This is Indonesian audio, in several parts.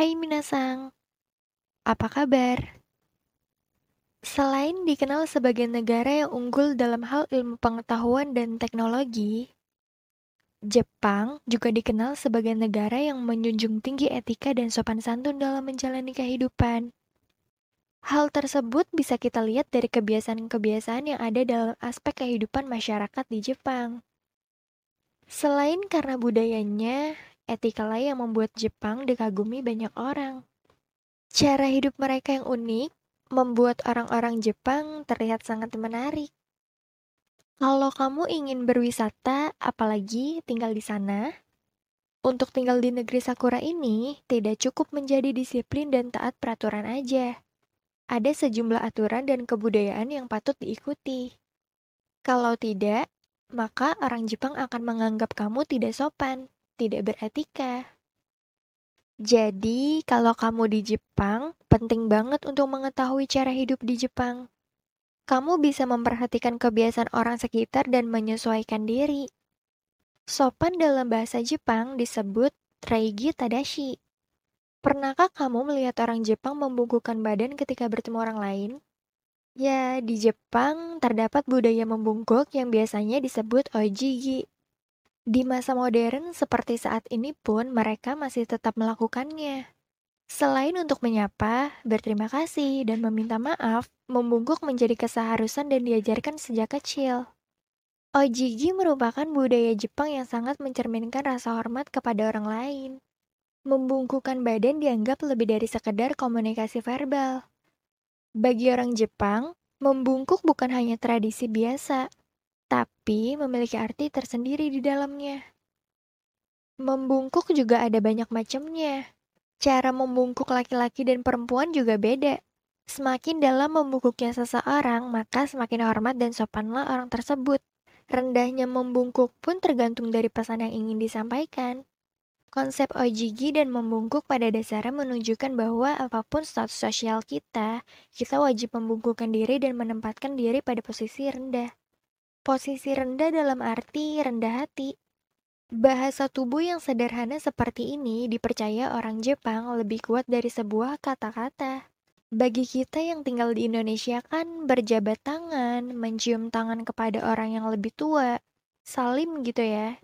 Hai minasang, apa kabar? Selain dikenal sebagai negara yang unggul dalam hal ilmu pengetahuan dan teknologi, Jepang juga dikenal sebagai negara yang menjunjung tinggi etika dan sopan santun dalam menjalani kehidupan. Hal tersebut bisa kita lihat dari kebiasaan-kebiasaan yang ada dalam aspek kehidupan masyarakat di Jepang. Selain karena budayanya, etika lah yang membuat Jepang dikagumi banyak orang. Cara hidup mereka yang unik membuat orang-orang Jepang terlihat sangat menarik. Kalau kamu ingin berwisata, apalagi tinggal di sana, untuk tinggal di negeri Sakura ini tidak cukup menjadi disiplin dan taat peraturan aja. Ada sejumlah aturan dan kebudayaan yang patut diikuti. Kalau tidak, maka orang Jepang akan menganggap kamu tidak sopan, tidak beretika. Jadi, kalau kamu di Jepang, penting banget untuk mengetahui cara hidup di Jepang. Kamu bisa memperhatikan kebiasaan orang sekitar dan menyesuaikan diri. Sopan dalam bahasa Jepang disebut reigi tadashi. Pernahkah kamu melihat orang Jepang membungkukkan badan ketika bertemu orang lain? Ya, di Jepang terdapat budaya membungkuk yang biasanya disebut ojigi. Di masa modern seperti saat ini pun mereka masih tetap melakukannya. Selain untuk menyapa, berterima kasih, dan meminta maaf, membungkuk menjadi keseharusan dan diajarkan sejak kecil. Ojigi merupakan budaya Jepang yang sangat mencerminkan rasa hormat kepada orang lain. Membungkukkan badan dianggap lebih dari sekedar komunikasi verbal. Bagi orang Jepang, membungkuk bukan hanya tradisi biasa, tapi memiliki arti tersendiri di dalamnya. Membungkuk juga ada banyak macamnya. Cara membungkuk laki-laki dan perempuan juga beda. Semakin dalam membungkuknya seseorang, maka semakin hormat dan sopanlah orang tersebut. Rendahnya membungkuk pun tergantung dari pesan yang ingin disampaikan. Konsep ojigi dan membungkuk pada dasarnya menunjukkan bahwa apa pun status sosial kita, kita wajib membungkukkan diri dan menempatkan diri pada posisi rendah. Posisi rendah dalam arti rendah hati. Bahasa tubuh yang sederhana seperti ini dipercaya orang Jepang lebih kuat dari sebuah kata-kata. Bagi kita yang tinggal di Indonesia kan berjabat tangan, mencium tangan kepada orang yang lebih tua, salim gitu ya,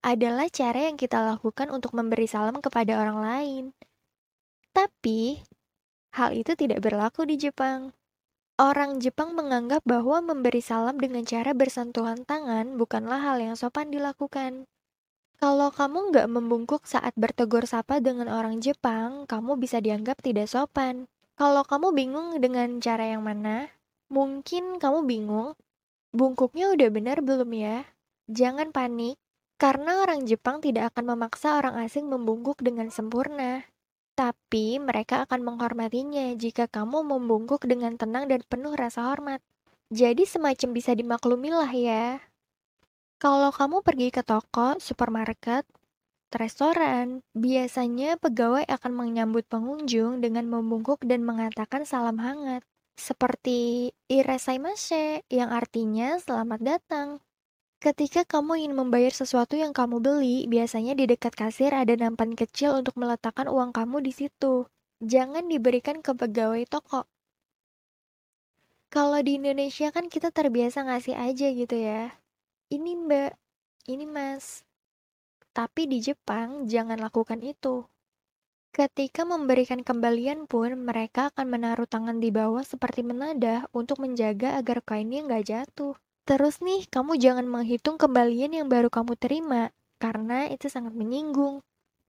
adalah cara yang kita lakukan untuk memberi salam kepada orang lain. Tapi, hal itu tidak berlaku di Jepang. Orang Jepang menganggap bahwa memberi salam dengan cara bersentuhan tangan bukanlah hal yang sopan dilakukan. Kalau kamu nggak membungkuk saat bertegur sapa dengan orang Jepang, kamu bisa dianggap tidak sopan. Kalau kamu bingung dengan cara yang mana, mungkin kamu bingung, bungkuknya udah benar belum ya? Jangan panik, karena orang Jepang tidak akan memaksa orang asing membungkuk dengan sempurna. Tapi mereka akan menghormatinya jika kamu membungkuk dengan tenang dan penuh rasa hormat. Jadi semacam bisa dimaklumilah ya. Kalau kamu pergi ke toko, supermarket, restoran, biasanya pegawai akan menyambut pengunjung dengan membungkuk dan mengatakan salam hangat. Seperti irasaimasu yang artinya selamat datang. Ketika kamu ingin membayar sesuatu yang kamu beli, biasanya di dekat kasir ada nampan kecil untuk meletakkan uang kamu di situ. Jangan diberikan ke pegawai toko. Kalau di Indonesia kan kita terbiasa ngasih aja gitu ya. Ini mbak, ini mas. Tapi di Jepang jangan lakukan itu. Ketika memberikan kembalian pun, mereka akan menaruh tangan di bawah seperti menadah untuk menjaga agar kainnya nggak jatuh. Terus nih, kamu jangan menghitung kembalian yang baru kamu terima, karena itu sangat menyinggung.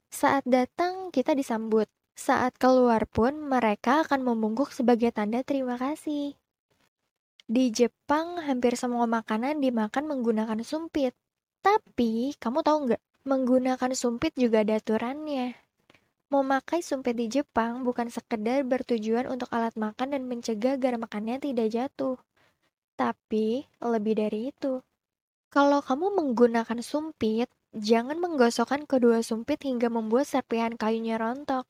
Saat datang, kita disambut. Saat keluar pun, mereka akan membungkuk sebagai tanda terima kasih. Di Jepang, hampir semua makanan dimakan menggunakan sumpit. Tapi, kamu tahu nggak? Menggunakan sumpit juga ada aturannya. Memakai sumpit di Jepang bukan sekedar bertujuan untuk alat makan dan mencegah agar makannya tidak jatuh. Tapi, lebih dari itu, kalau kamu menggunakan sumpit, jangan menggosokkan kedua sumpit hingga membuat serpihan kayunya rontok.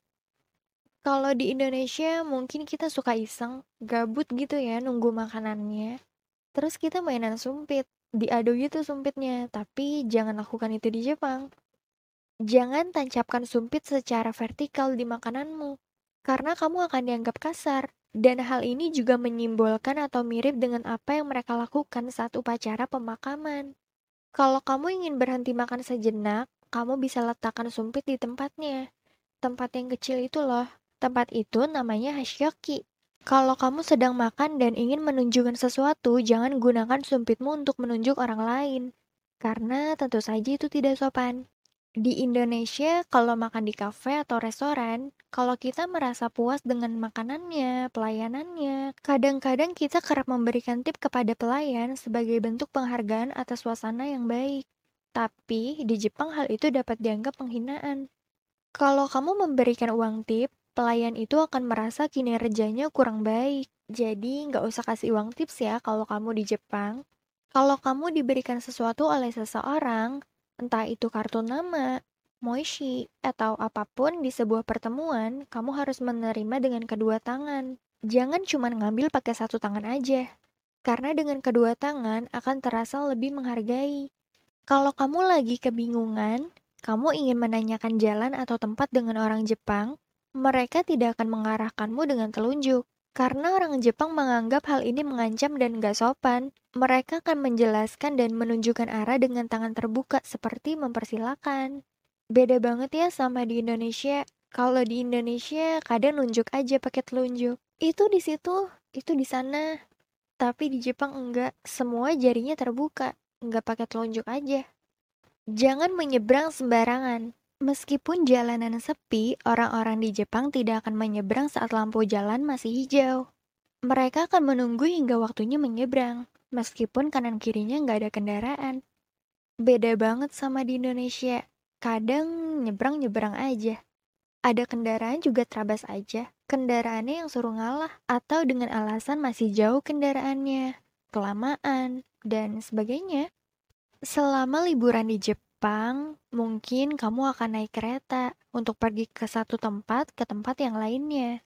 Kalau di Indonesia, mungkin kita suka iseng, gabut gitu ya nunggu makanannya. Terus kita mainan sumpit, diadu gitu sumpitnya, tapi jangan lakukan itu di Jepang. Jangan tancapkan sumpit secara vertikal di makananmu, karena kamu akan dianggap kasar. Dan hal ini juga menyimbolkan atau mirip dengan apa yang mereka lakukan saat upacara pemakaman. Kalau kamu ingin berhenti makan sejenak, kamu bisa letakkan sumpit di tempatnya. Tempat yang kecil itu loh. Tempat itu namanya hashioki. Kalau kamu sedang makan dan ingin menunjukkan sesuatu, jangan gunakan sumpitmu untuk menunjuk orang lain. Karena tentu saja itu tidak sopan. Di Indonesia, kalau makan di kafe atau restoran, kalau kita merasa puas dengan makanannya, pelayanannya, kadang-kadang kita kerap memberikan tip kepada pelayan sebagai bentuk penghargaan atas suasana yang baik. Tapi, di Jepang hal itu dapat dianggap penghinaan. Kalau kamu memberikan uang tip, pelayan itu akan merasa kinerjanya kurang baik. Jadi, nggak usah kasih uang tips ya kalau kamu di Jepang. Kalau kamu diberikan sesuatu oleh seseorang, Entah itu kartu nama, moishi, atau apa pun di sebuah pertemuan, kamu harus menerima dengan kedua tangan. Jangan cuma ngambil pakai satu tangan aja. Karena dengan kedua tangan akan terasa lebih menghargai. Kalau kamu lagi kebingungan, kamu ingin menanyakan jalan atau tempat dengan orang Jepang, mereka tidak akan mengarahkanmu dengan telunjuk. Karena orang Jepang menganggap hal ini mengancam dan gak sopan, mereka akan menjelaskan dan menunjukkan arah dengan tangan terbuka seperti mempersilahkan. Beda banget ya sama di Indonesia. Kalau di Indonesia kadang nunjuk aja pakai telunjuk. Itu di situ, itu di sana. Tapi di Jepang enggak, semua jarinya terbuka, enggak pakai telunjuk aja. Jangan menyeberang sembarangan. Meskipun jalanan sepi, orang-orang di Jepang tidak akan menyeberang saat lampu jalan masih hijau. Mereka akan menunggu hingga waktunya menyeberang, meskipun kanan kirinya nggak ada kendaraan. Beda banget sama di Indonesia. Kadang nyebrang-nyebrang aja. Ada kendaraan juga terabas aja. Kendaraannya yang suruh ngalah, atau dengan alasan masih jauh kendaraannya, kelamaan, dan sebagainya. Selama liburan di Jepang, Jepang, mungkin kamu akan naik kereta untuk pergi ke satu tempat ke tempat yang lainnya.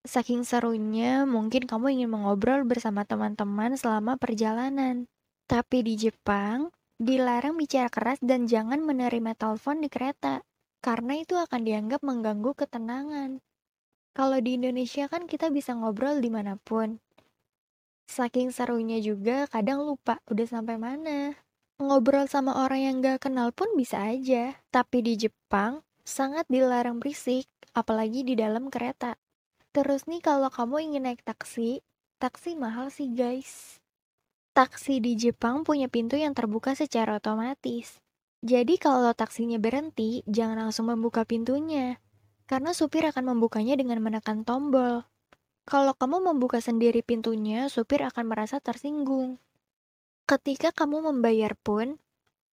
Saking serunya, mungkin kamu ingin mengobrol bersama teman-teman selama perjalanan. Tapi di Jepang, dilarang bicara keras dan jangan menerima telepon di kereta, karena itu akan dianggap mengganggu ketenangan. Kalau di Indonesia kan kita bisa ngobrol di mana pun. Saking serunya juga kadang lupa udah sampai mana. Ngobrol sama orang yang gak kenal pun bisa aja. Tapi di Jepang, sangat dilarang berisik, apalagi di dalam kereta. Terus nih kalau kamu ingin naik taksi, taksi mahal sih guys. Taksi di Jepang punya pintu yang terbuka secara otomatis. Jadi kalau taksinya berhenti, jangan langsung membuka pintunya. Karena supir akan membukanya dengan menekan tombol. Kalau kamu membuka sendiri pintunya, supir akan merasa tersinggung. Ketika kamu membayar pun,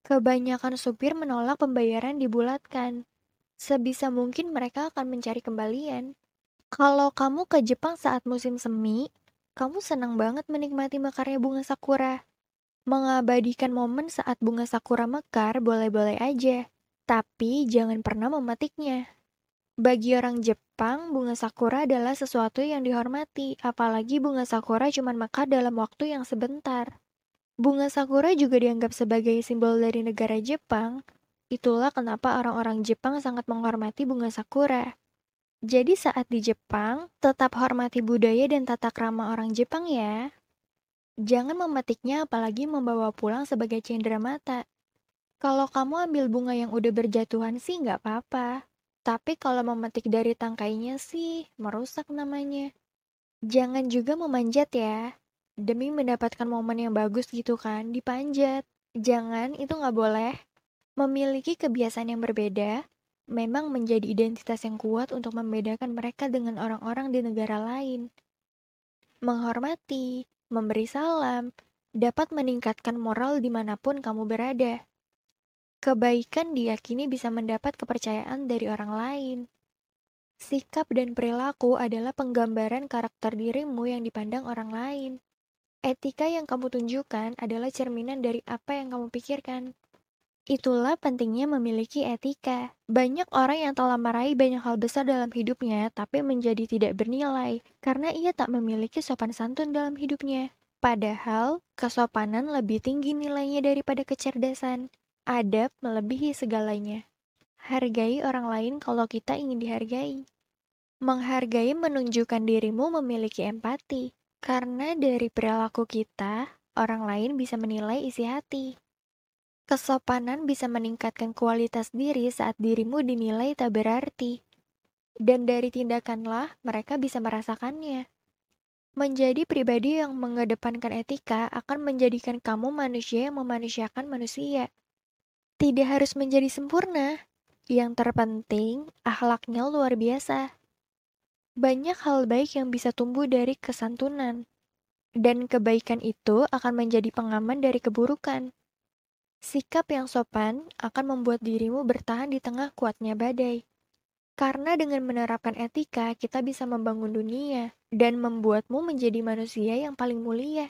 kebanyakan supir menolak pembayaran dibulatkan. Sebisa mungkin mereka akan mencari kembalian. Kalau kamu ke Jepang saat musim semi, kamu senang banget menikmati mekarnya bunga sakura. Mengabadikan momen saat bunga sakura mekar boleh-boleh aja, tapi jangan pernah memetiknya. Bagi orang Jepang, bunga sakura adalah sesuatu yang dihormati, apalagi bunga sakura cuma mekar dalam waktu yang sebentar. Bunga sakura juga dianggap sebagai simbol dari negara Jepang. Itulah kenapa orang-orang Jepang sangat menghormati bunga sakura. Jadi saat di Jepang, tetap hormati budaya dan tata krama orang Jepang ya. Jangan memetiknya apalagi membawa pulang sebagai cendera mata. Kalau kamu ambil bunga yang udah berjatuhan sih nggak apa-apa. Tapi kalau memetik dari tangkainya sih, merusak namanya. Jangan juga memanjat ya demi mendapatkan momen yang bagus gitu kan, dipanjat. Jangan, itu nggak boleh. Memiliki kebiasaan yang berbeda, memang menjadi identitas yang kuat untuk membedakan mereka dengan orang-orang di negara lain. Menghormati, memberi salam, dapat meningkatkan moral di mana pun kamu berada. Kebaikan diyakini bisa mendapat kepercayaan dari orang lain. Sikap dan perilaku adalah penggambaran karakter dirimu yang dipandang orang lain. Etika yang kamu tunjukkan adalah cerminan dari apa yang kamu pikirkan. Itulah pentingnya memiliki etika. Banyak orang yang telah meraih banyak hal besar dalam hidupnya, tapi menjadi tidak bernilai karena ia tak memiliki sopan santun dalam hidupnya. Padahal, kesopanan lebih tinggi nilainya daripada kecerdasan. Adab melebihi segalanya. hargai orang lain kalau kita ingin dihargai. Menghargai menunjukkan dirimu memiliki empati, karena dari perilaku kita, orang lain bisa menilai isi hati. Kesopanan bisa meningkatkan kualitas diri saat dirimu dinilai tak berarti. Dan dari tindakanlah mereka bisa merasakannya. Menjadi pribadi yang mengedepankan etika akan menjadikan kamu manusia yang memanusiakan manusia. Tidak harus menjadi sempurna. Yang terpenting, akhlaknya luar biasa. Banyak hal baik yang bisa tumbuh dari kesantunan. Dan kebaikan itu akan menjadi pengaman dari keburukan. Sikap yang sopan akan membuat dirimu bertahan di tengah kuatnya badai. Karena dengan menerapkan etika, kita bisa membangun dunia dan membuatmu menjadi manusia yang paling mulia.